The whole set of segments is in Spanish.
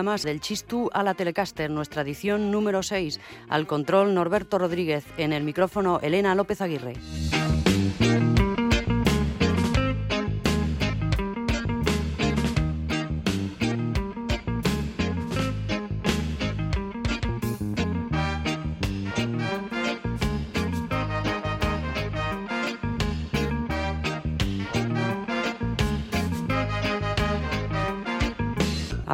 más del Chistu a la Telecaster, nuestra edición número 6. Al control Norberto Rodríguez, en el micrófono Elena López Aguirre.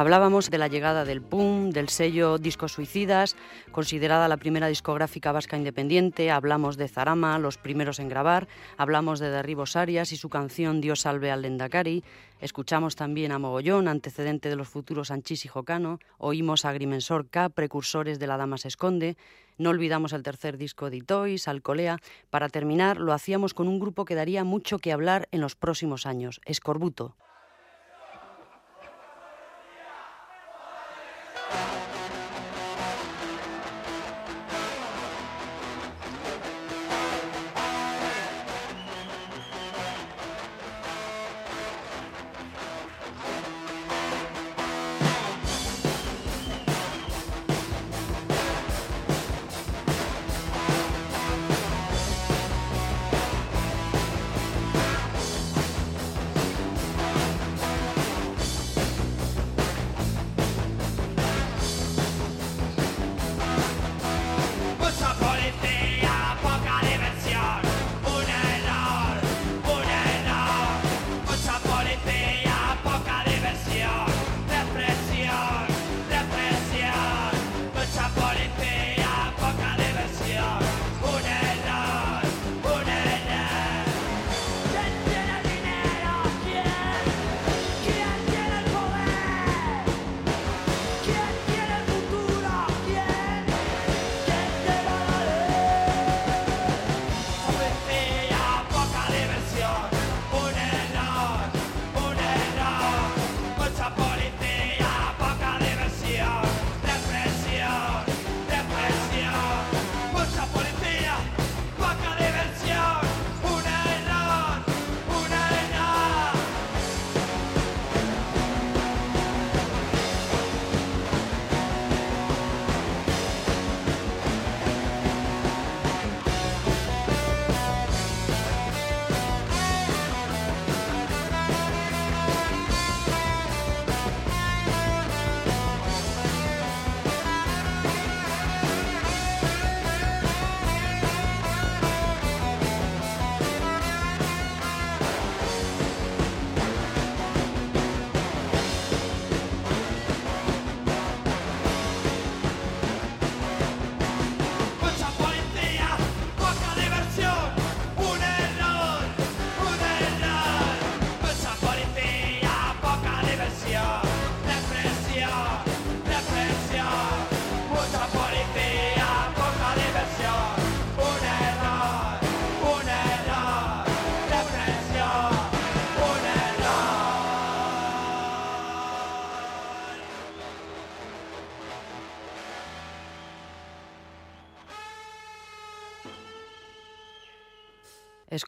Hablábamos de la llegada del PUM, del sello Discos Suicidas, considerada la primera discográfica vasca independiente, hablamos de Zarama, los primeros en grabar, hablamos de Derribos Arias y su canción Dios salve al Lendakari, escuchamos también a Mogollón, antecedente de los futuros Anchis y Jocano, oímos a Agrimensor K, precursores de La Dama se esconde, no olvidamos el tercer disco de Itois, Alcolea. Para terminar, lo hacíamos con un grupo que daría mucho que hablar en los próximos años, Escorbuto.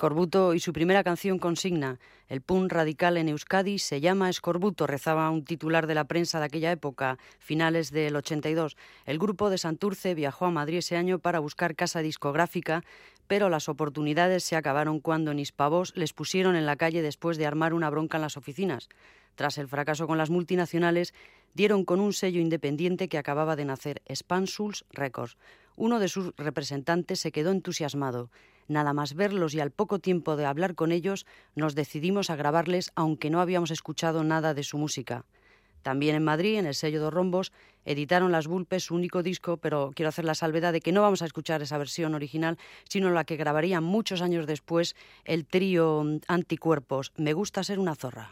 Escorbuto y su primera canción consigna, el punk radical en Euskadi, se llama Escorbuto, rezaba un titular de la prensa de aquella época, finales del 82. El grupo de Santurce viajó a Madrid ese año para buscar casa discográfica, pero las oportunidades se acabaron cuando Nispavos les pusieron en la calle después de armar una bronca en las oficinas. Tras el fracaso con las multinacionales, dieron con un sello independiente que acababa de nacer, Spansuls Records. Uno de sus representantes se quedó entusiasmado. Nada más verlos y al poco tiempo de hablar con ellos, nos decidimos a grabarles aunque no habíamos escuchado nada de su música. También en Madrid, en el sello de Rombos, editaron Las Vulpes su único disco, pero quiero hacer la salvedad de que no vamos a escuchar esa versión original, sino la que grabarían muchos años después el trío Anticuerpos, Me gusta ser una zorra.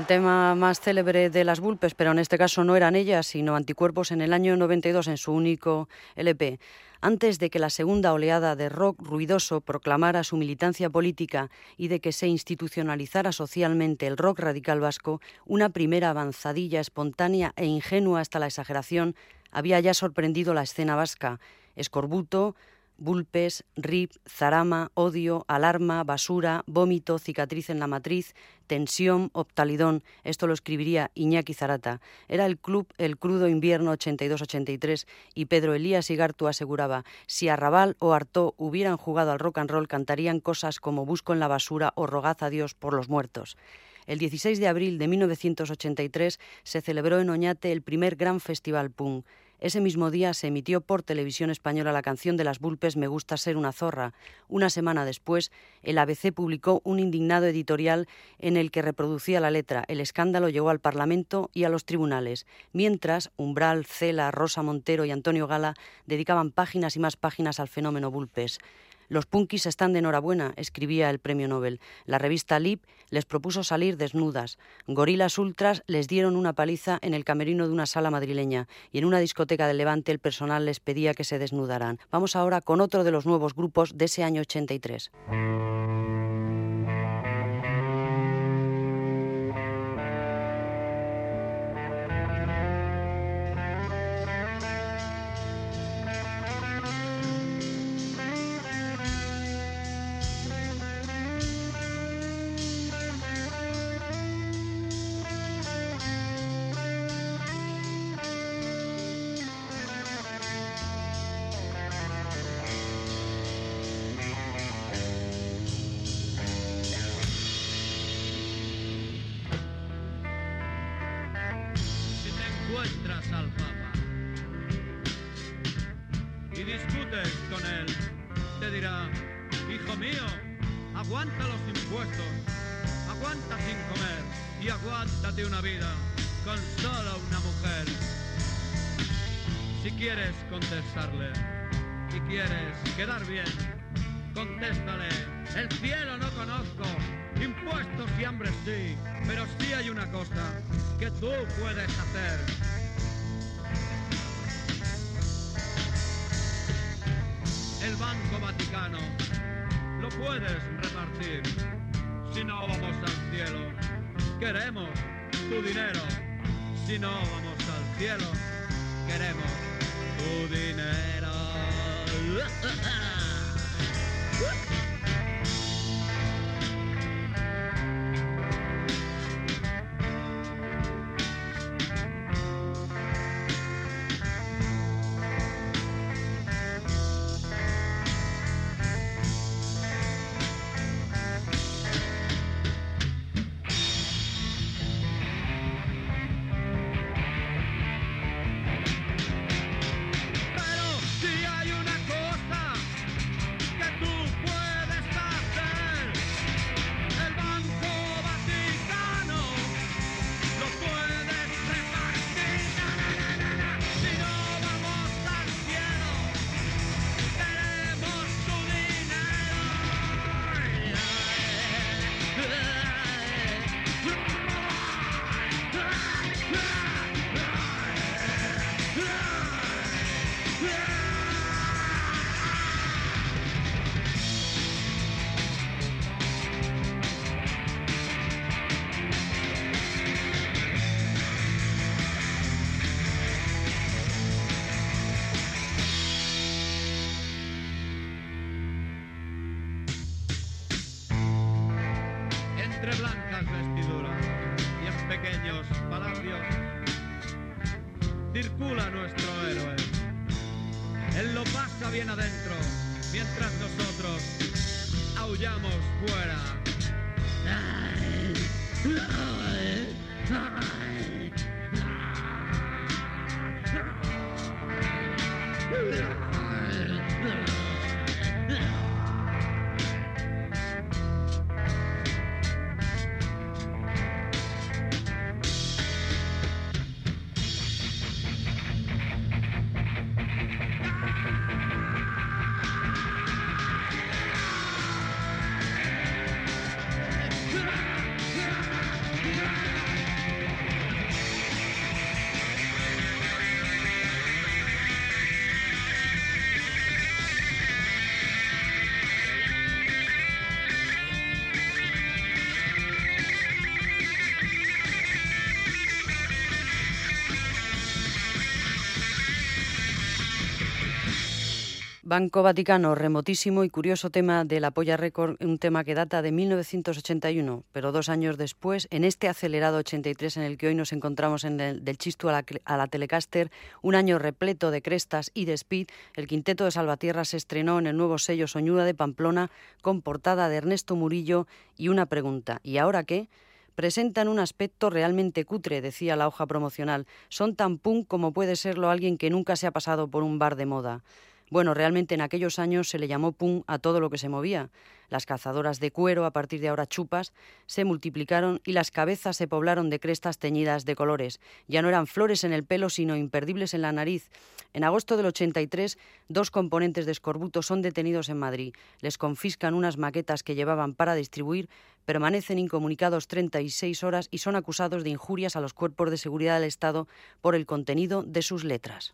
El tema más célebre de las Bulpes, pero en este caso no eran ellas, sino Anticuerpos en el año 92 en su único LP. Antes de que la segunda oleada de rock ruidoso proclamara su militancia política y de que se institucionalizara socialmente el rock radical vasco, una primera avanzadilla espontánea e ingenua hasta la exageración había ya sorprendido la escena vasca. Escorbuto, Bulpes, RIP, Zarama, Odio, Alarma, Basura, Vómito, Cicatriz en la Matriz, Tensión, Optalidón. Esto lo escribiría Iñaki Zarata. Era el club El Crudo Invierno 82-83 y Pedro Elías Igartu aseguraba, si Arrabal o Artó hubieran jugado al rock and roll cantarían cosas como Busco en la basura o Rogaz a Dios por los muertos. El 16 de abril de 1983 se celebró en Oñate el primer gran festival punk. Ese mismo día se emitió por televisión española la canción de las Bulpes Me gusta ser una zorra. Una semana después, el ABC publicó un indignado editorial en el que reproducía la letra. El escándalo llegó al Parlamento y a los tribunales, mientras Umbral, Cela, Rosa Montero y Antonio Gala dedicaban páginas y más páginas al fenómeno Bulpes. Los punkis están de enhorabuena, escribía el premio Nobel. La revista Lip les propuso salir desnudas. Gorilas Ultras les dieron una paliza en el camerino de una sala madrileña y en una discoteca de Levante el personal les pedía que se desnudaran. Vamos ahora con otro de los nuevos grupos de ese año 83. mío, aguanta los impuestos, aguanta sin comer y aguántate una vida con solo una mujer. Si quieres contestarle y quieres quedar bien, contéstale, el cielo no conozco, impuestos y hambre sí, pero sí hay una cosa que tú puedes hacer. El Banco Vaticano lo puedes repartir. Si no vamos al cielo, queremos tu dinero. Si no vamos al cielo, queremos tu dinero. Banco Vaticano, remotísimo y curioso tema de la Polla Record, un tema que data de 1981, pero dos años después, en este acelerado 83 en el que hoy nos encontramos en el, del Chistu a la, Telecaster, un año repleto de crestas y de speed, el quinteto de Salvatierra se estrenó en el nuevo sello Soñuda de Pamplona con portada de Ernesto Murillo y una pregunta, ¿y ahora qué? Presentan un aspecto realmente cutre, decía la hoja promocional. Son tan punk como puede serlo alguien que nunca se ha pasado por un bar de moda. Bueno, realmente en aquellos años se le llamó pum a todo lo que se movía. Las cazadoras de cuero, a partir de ahora chupas, se multiplicaron y las cabezas se poblaron de crestas teñidas de colores. Ya no eran flores en el pelo, sino imperdibles en la nariz. En agosto del 83, dos componentes de escorbuto son detenidos en Madrid. Les confiscan unas maquetas que llevaban para distribuir, permanecen incomunicados 36 horas y son acusados de injurias a los cuerpos de seguridad del Estado por el contenido de sus letras.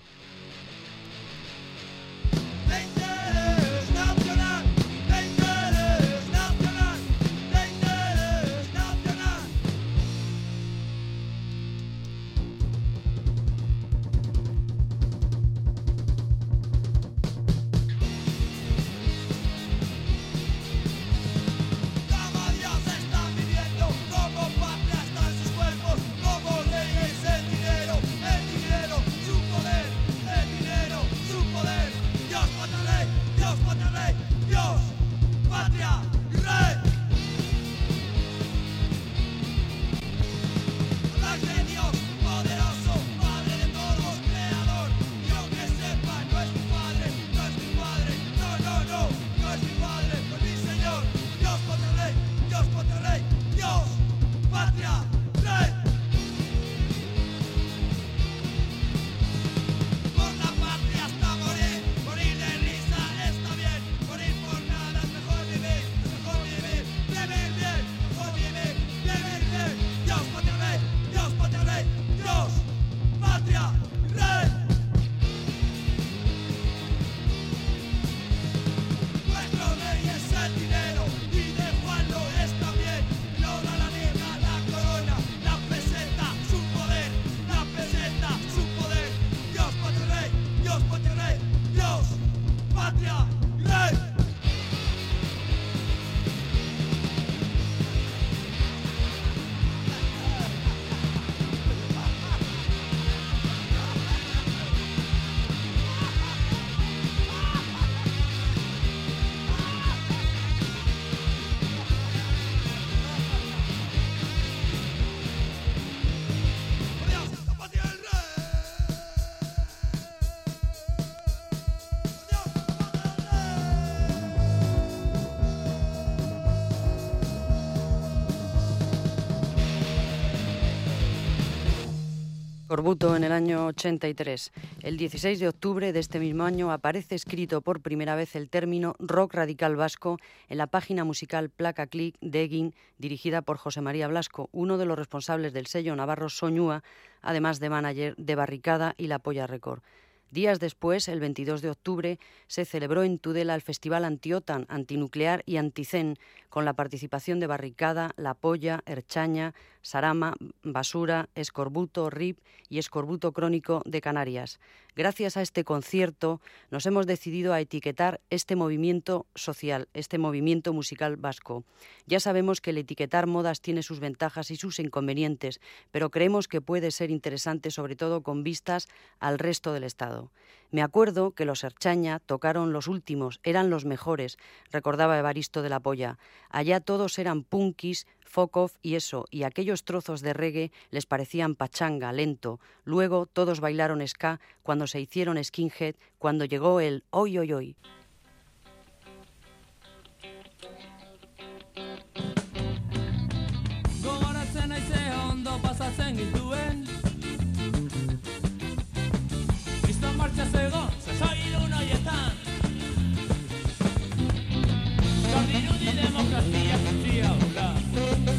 Corbuto en el año 83. El 16 de octubre de este mismo año aparece escrito por primera vez el término rock radical vasco en la página musical Placa Click de Egin, dirigida por José María Blasco, uno de los responsables del sello navarro Soñúa, además de manager de Barricada y La Polla Record. Días después, el 22 de octubre, se celebró en Tudela el Festival Antiotan, Antinuclear y Anticen, con la participación de Barricada, La Polla, Erchaña, Sarama, Basura, Escorbuto, RIP y Escorbuto Crónico de Canarias. Gracias a este concierto nos hemos decidido a etiquetar este movimiento social, este movimiento musical vasco. Ya sabemos que el etiquetar modas tiene sus ventajas y sus inconvenientes, pero creemos que puede ser interesante sobre todo con vistas al resto del Estado. Me acuerdo que los Erchaña tocaron los últimos, eran los mejores, recordaba Evaristo de la Polla. Allá todos eran punkis, Fokov y eso, y aquellos trozos de reggae les parecían pachanga, lento. Luego todos bailaron ska cuando se hicieron skinhead, cuando llegó el hoy, hoy, hoy.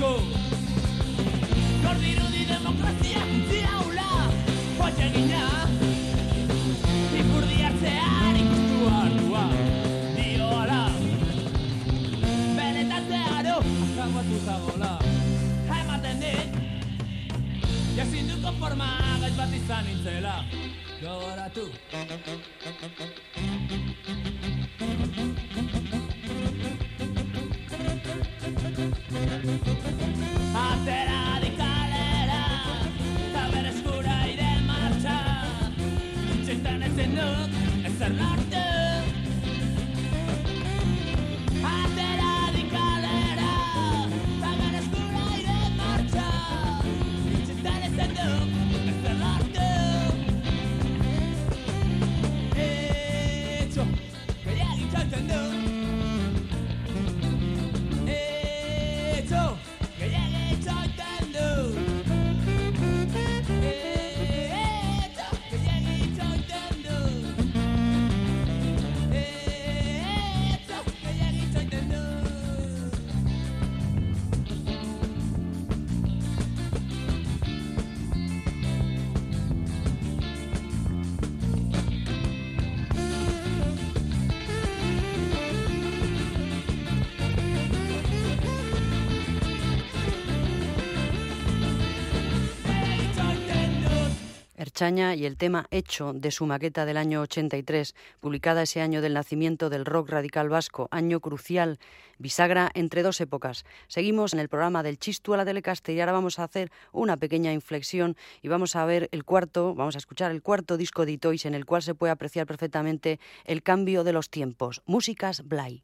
Michael. Erchaña y el tema Hecho de su maqueta del año 83, publicada ese año del nacimiento del rock radical vasco, año crucial, bisagra entre dos épocas. Seguimos en el programa del Chistu a la Telecaster y ahora vamos a hacer una pequeña inflexión y vamos a ver el cuarto, vamos a escuchar el cuarto disco de Itois en el cual se puede apreciar perfectamente el cambio de los tiempos. Músicas Blay.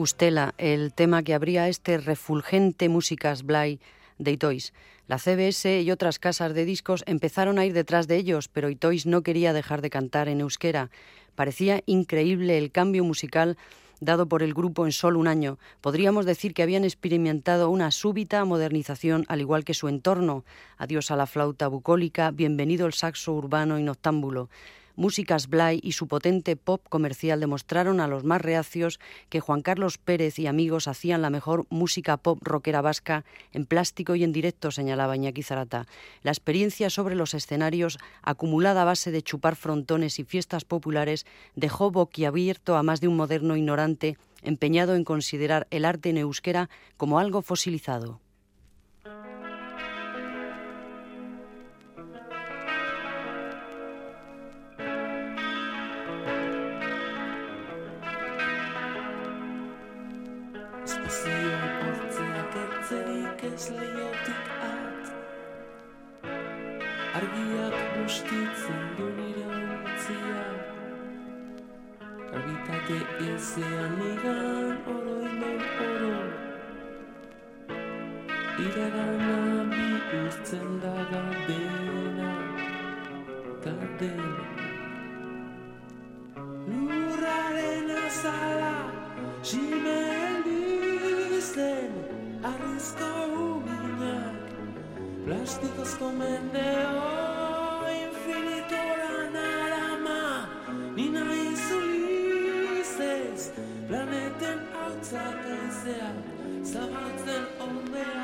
Ustela, el tema que abría este refulgente Músicas Blay de Itois. La CBS y otras casas de discos empezaron a ir detrás de ellos, pero Itois no quería dejar de cantar en euskera. Parecía increíble el cambio musical dado por el grupo en solo un año. Podríamos decir que habían experimentado una súbita modernización al igual que su entorno. Adiós a la flauta bucólica, bienvenido el saxo urbano y noctámbulo. Músicas Blay y su potente pop comercial demostraron a los más reacios que Juan Carlos Pérez y amigos hacían la mejor música pop rockera vasca en plástico y en directo, señalaba Iñaki Zarata. La experiencia sobre los escenarios, acumulada a base de chupar frontones y fiestas populares, dejó boquiabierto a más de un moderno ignorante empeñado en considerar el arte en euskera como algo fosilizado. Leiotik at Argiak bustitzen du nire ontzia. Karbitate ezean igan oroimen oro. Iragana bihurtzen da gardena Gardena Lurraren azala Simelizten arrizko uginak Plastikozko mende hoi infinitora nara ma Nina izulizez planeten hautzak aizeak Zabatzen ondea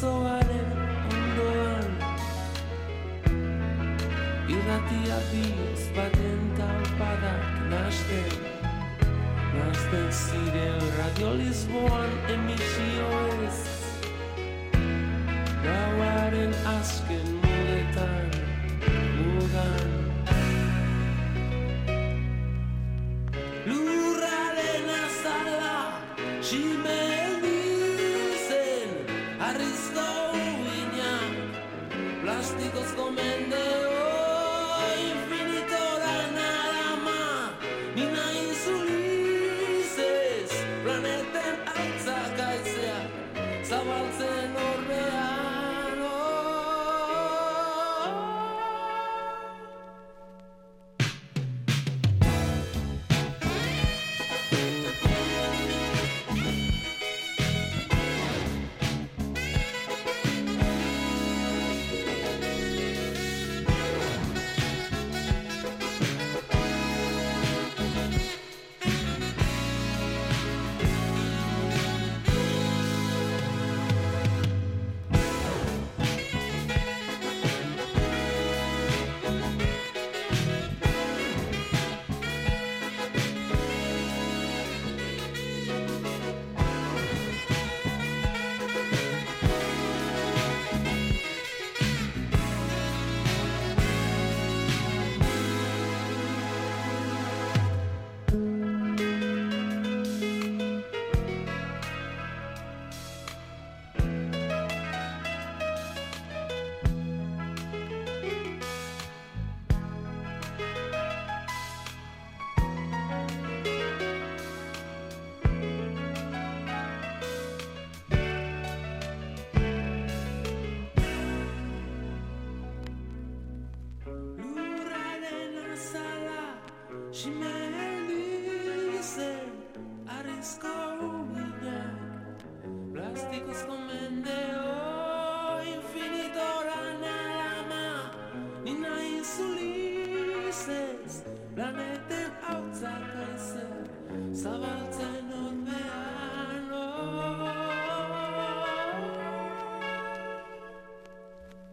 zoaren ondoan Irratia bioz baten talpadak nasten Nasten ziren Radio Lisboan emisioez Gauaren azken mugetan, mugan. Lurraren azala, simeldizen, arrizko uinak, plastikozko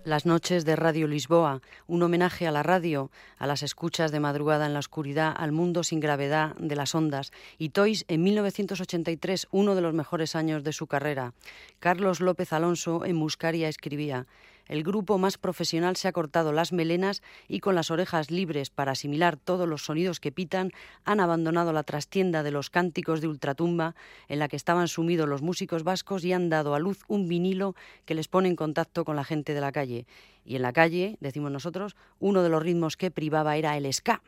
Las noches de Radio Lisboa, un homenaje a la radio, a las escuchas de madrugada en la oscuridad, al mundo sin gravedad de las ondas. Y Toys en 1983, uno de los mejores años de su carrera. Carlos López Alonso en Muscaria escribía: el grupo más profesional se ha cortado las melenas y con las orejas libres para asimilar todos los sonidos que pitan, han abandonado la trastienda de los cánticos de ultratumba en la que estaban sumidos los músicos vascos y han dado a luz un vinilo que les pone en contacto con la gente de la calle. Y en la calle, decimos nosotros, uno de los ritmos que privaba era el ska.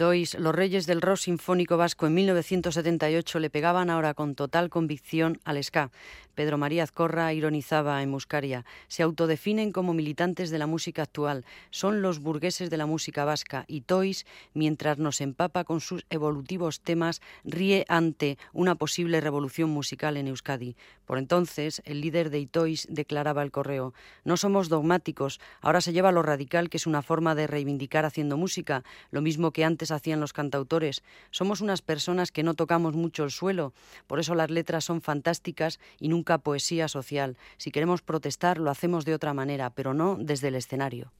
Los Reyes del Rock Sinfónico Vasco en 1978 le pegaban ahora con total convicción al ska. Pedro María Azcorra ironizaba en Muscaria. Se autodefinen como militantes de la música actual. Son los burgueses de la música vasca. Y Toys, mientras nos empapa con sus evolutivos temas, ríe ante una posible revolución musical en Euskadi. Por entonces, el líder de Itois declaraba el correo: No somos dogmáticos. Ahora se lleva lo radical, que es una forma de reivindicar haciendo música, lo mismo que antes hacían los cantautores. Somos unas personas que no tocamos mucho el suelo. Por eso las letras son fantásticas y nunca poesía social. Si queremos protestar, lo hacemos de otra manera, pero no desde el escenario.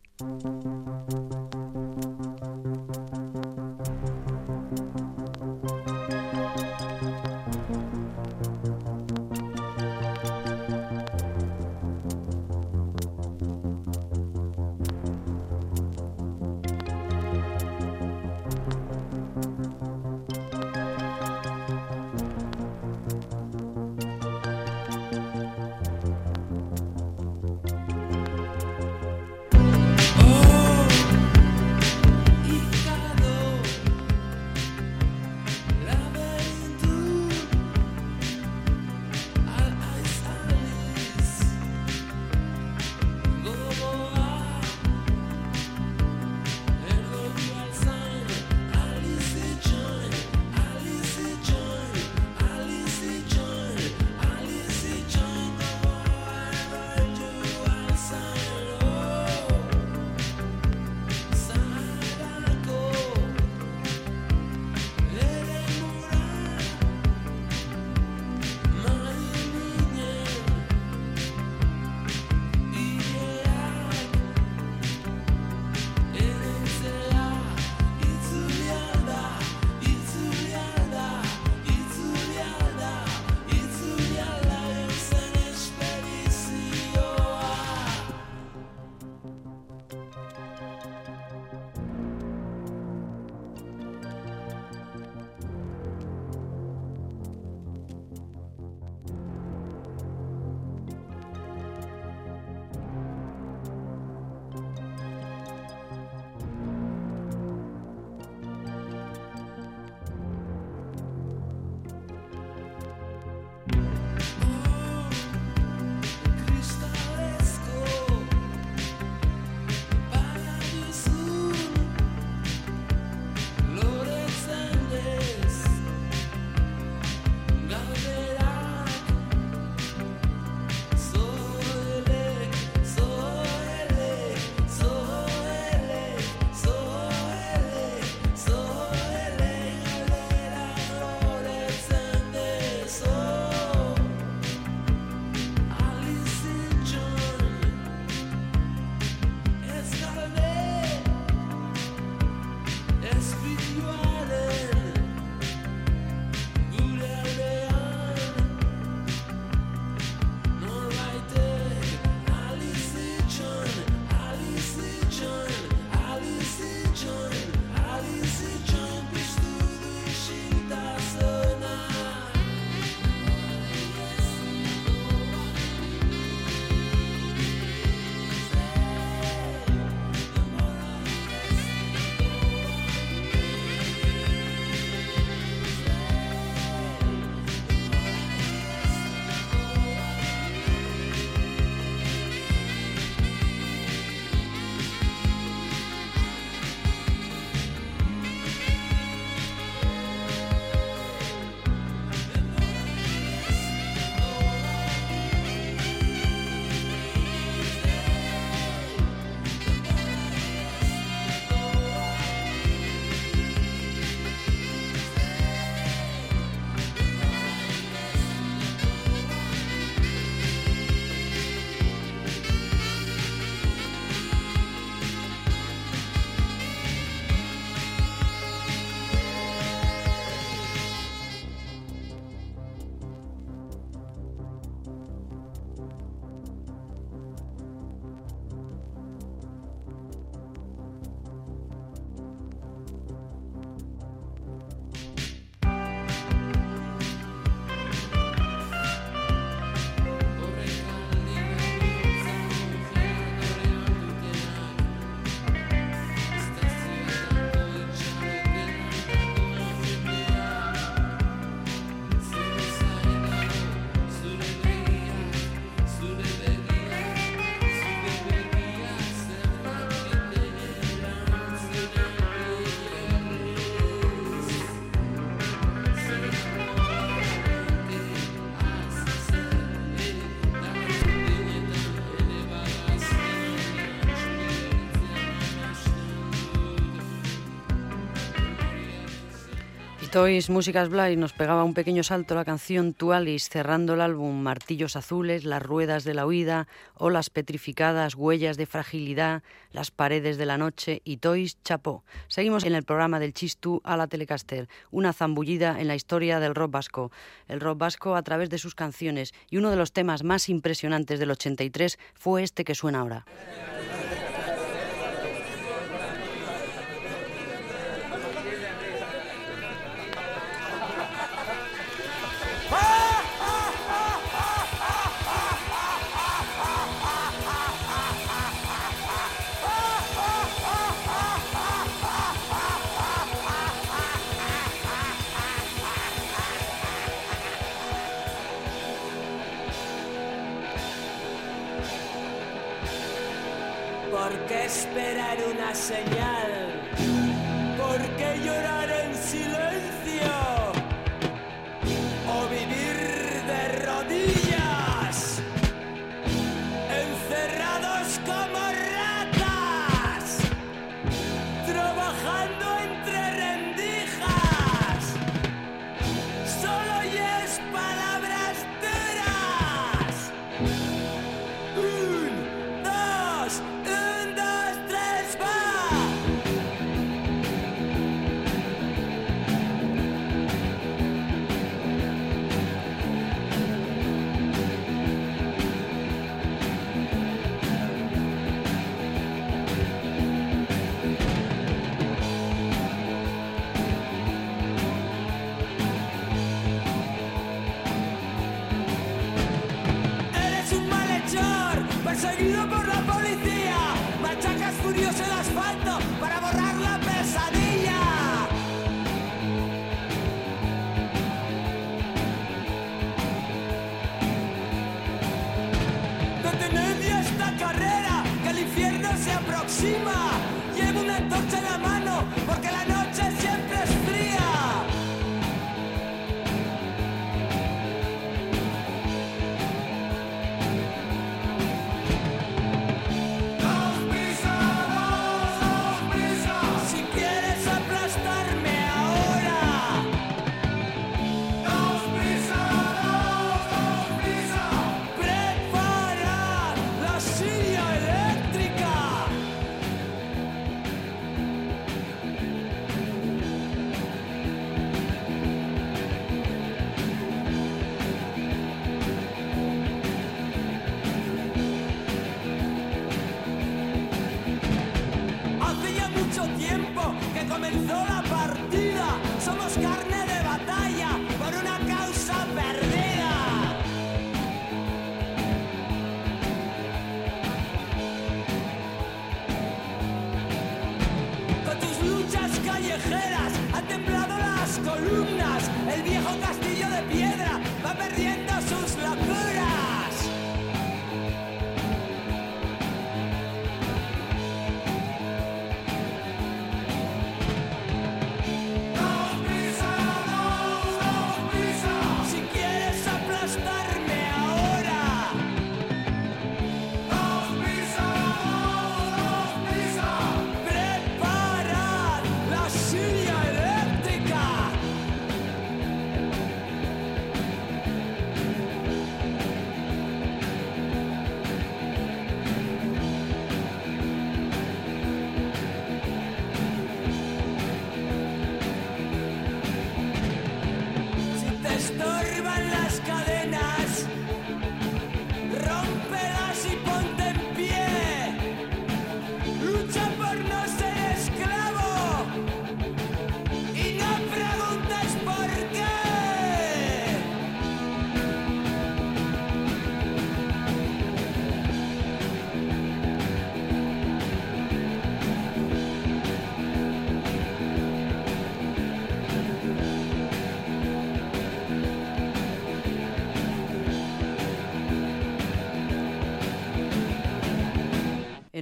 Toys Músicas Blind nos pegaba un pequeño salto la canción Tualis, cerrando el álbum Martillos Azules, Las Ruedas de la Huida, Olas Petrificadas, Huellas de Fragilidad, Las Paredes de la Noche y Toys Chapó. Seguimos en el programa del Chistu a la Telecaster, una zambullida en la historia del rock vasco. El rock vasco a través de sus canciones y uno de los temas más impresionantes del 83 fue este que suena ahora.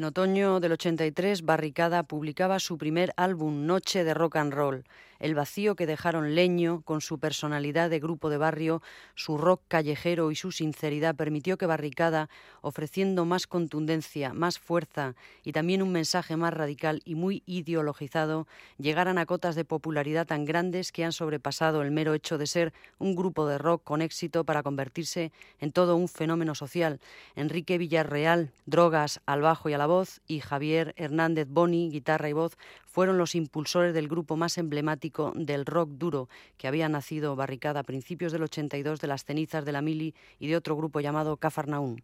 Otoño del 83, Barricada publicaba su primer álbum, Noche de Rock and Roll. El vacío que dejaron Leño con su personalidad de grupo de barrio, su rock callejero y su sinceridad permitió que Barricada, ofreciendo más contundencia, más fuerza y también un mensaje más radical y muy ideologizado, llegaran a cotas de popularidad tan grandes que han sobrepasado el mero hecho de ser un grupo de rock con éxito para convertirse en todo un fenómeno social. Enrique Villarreal, drogas al bajo y a la voz, y Javier Hernández Boni, guitarra y voz, fueron los impulsores del grupo más emblemático del rock duro que había nacido barricada a principios del 82 de las cenizas de la Mili y de otro grupo llamado Cafarnaún.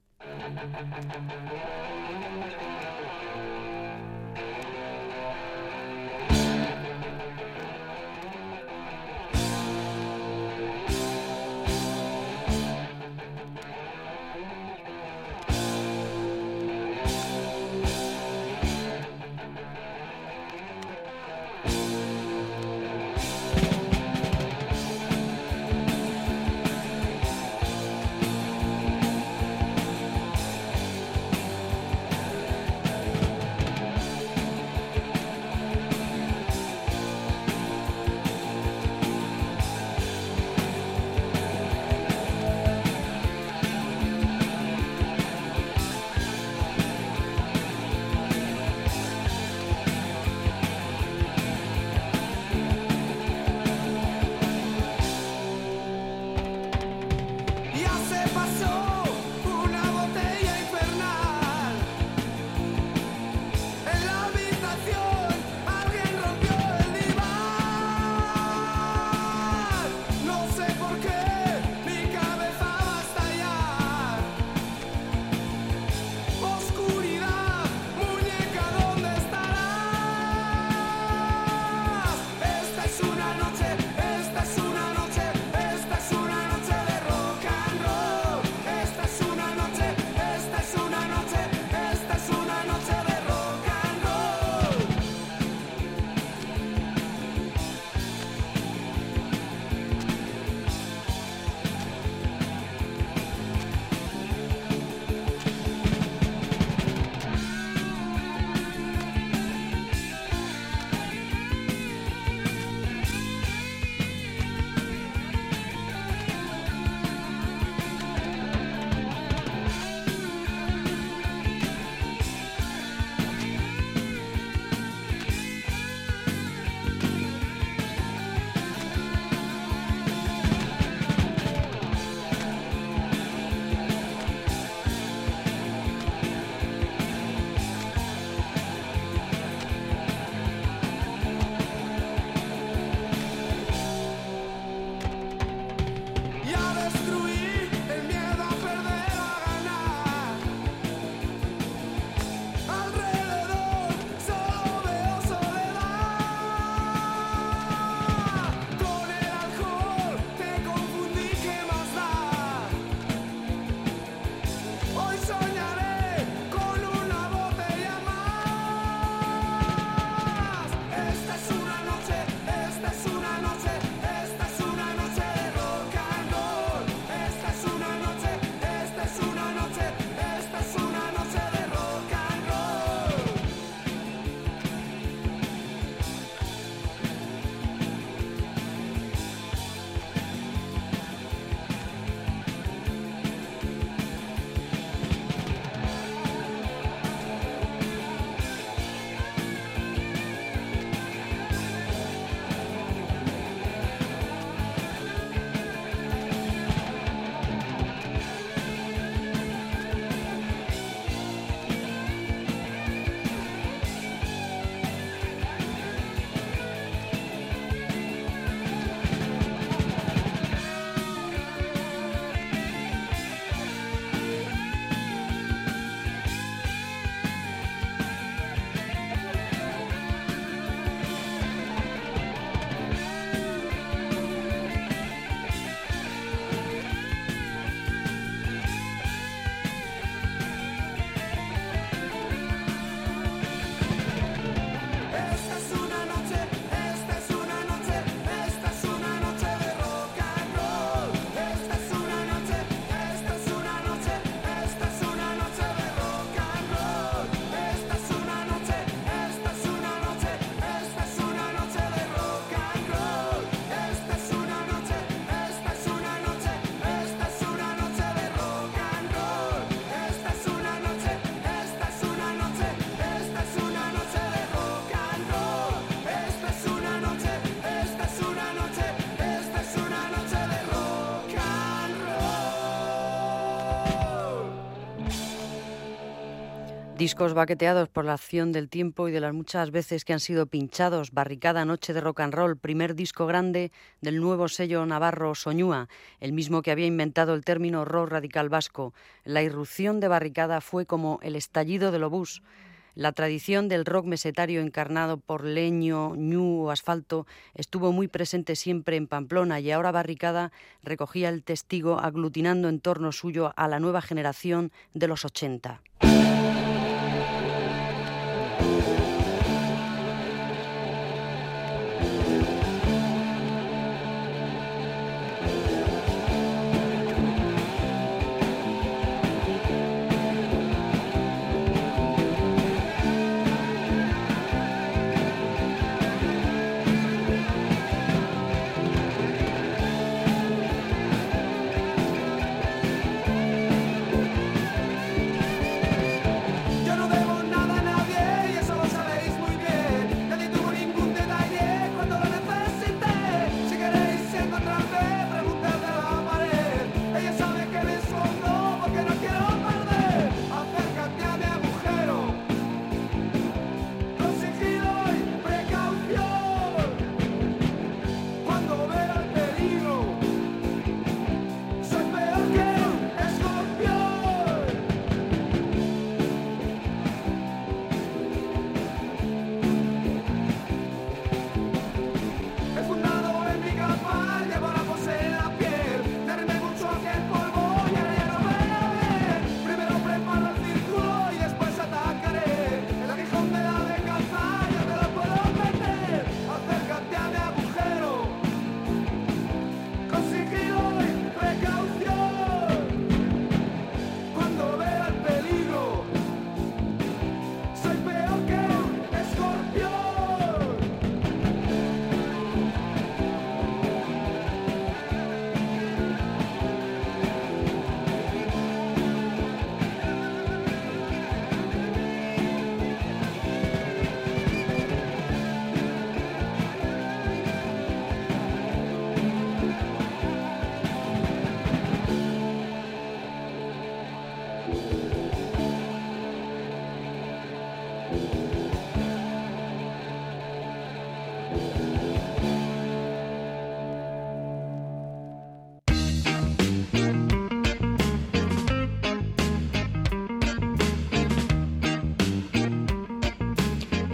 Discos baqueteados por la acción del tiempo y de las muchas veces que han sido pinchados. Barricada Noche de Rock and Roll, primer disco grande del nuevo sello navarro Soñúa, el mismo que había inventado el término rock radical vasco. La irrupción de Barricada fue como el estallido del obús. La tradición del rock mesetario encarnado por leño, ñu o asfalto estuvo muy presente siempre en Pamplona y ahora Barricada recogía el testigo aglutinando en torno suyo a la nueva generación de los 80.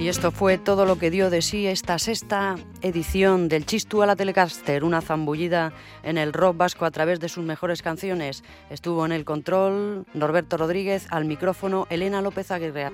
Y esto fue todo lo que dio de sí esta sexta edición del Chistu a la Telecaster, una zambullida en el rock vasco a través de sus mejores canciones. Estuvo en el control Norberto Rodríguez, al micrófono Elena López Aguirre.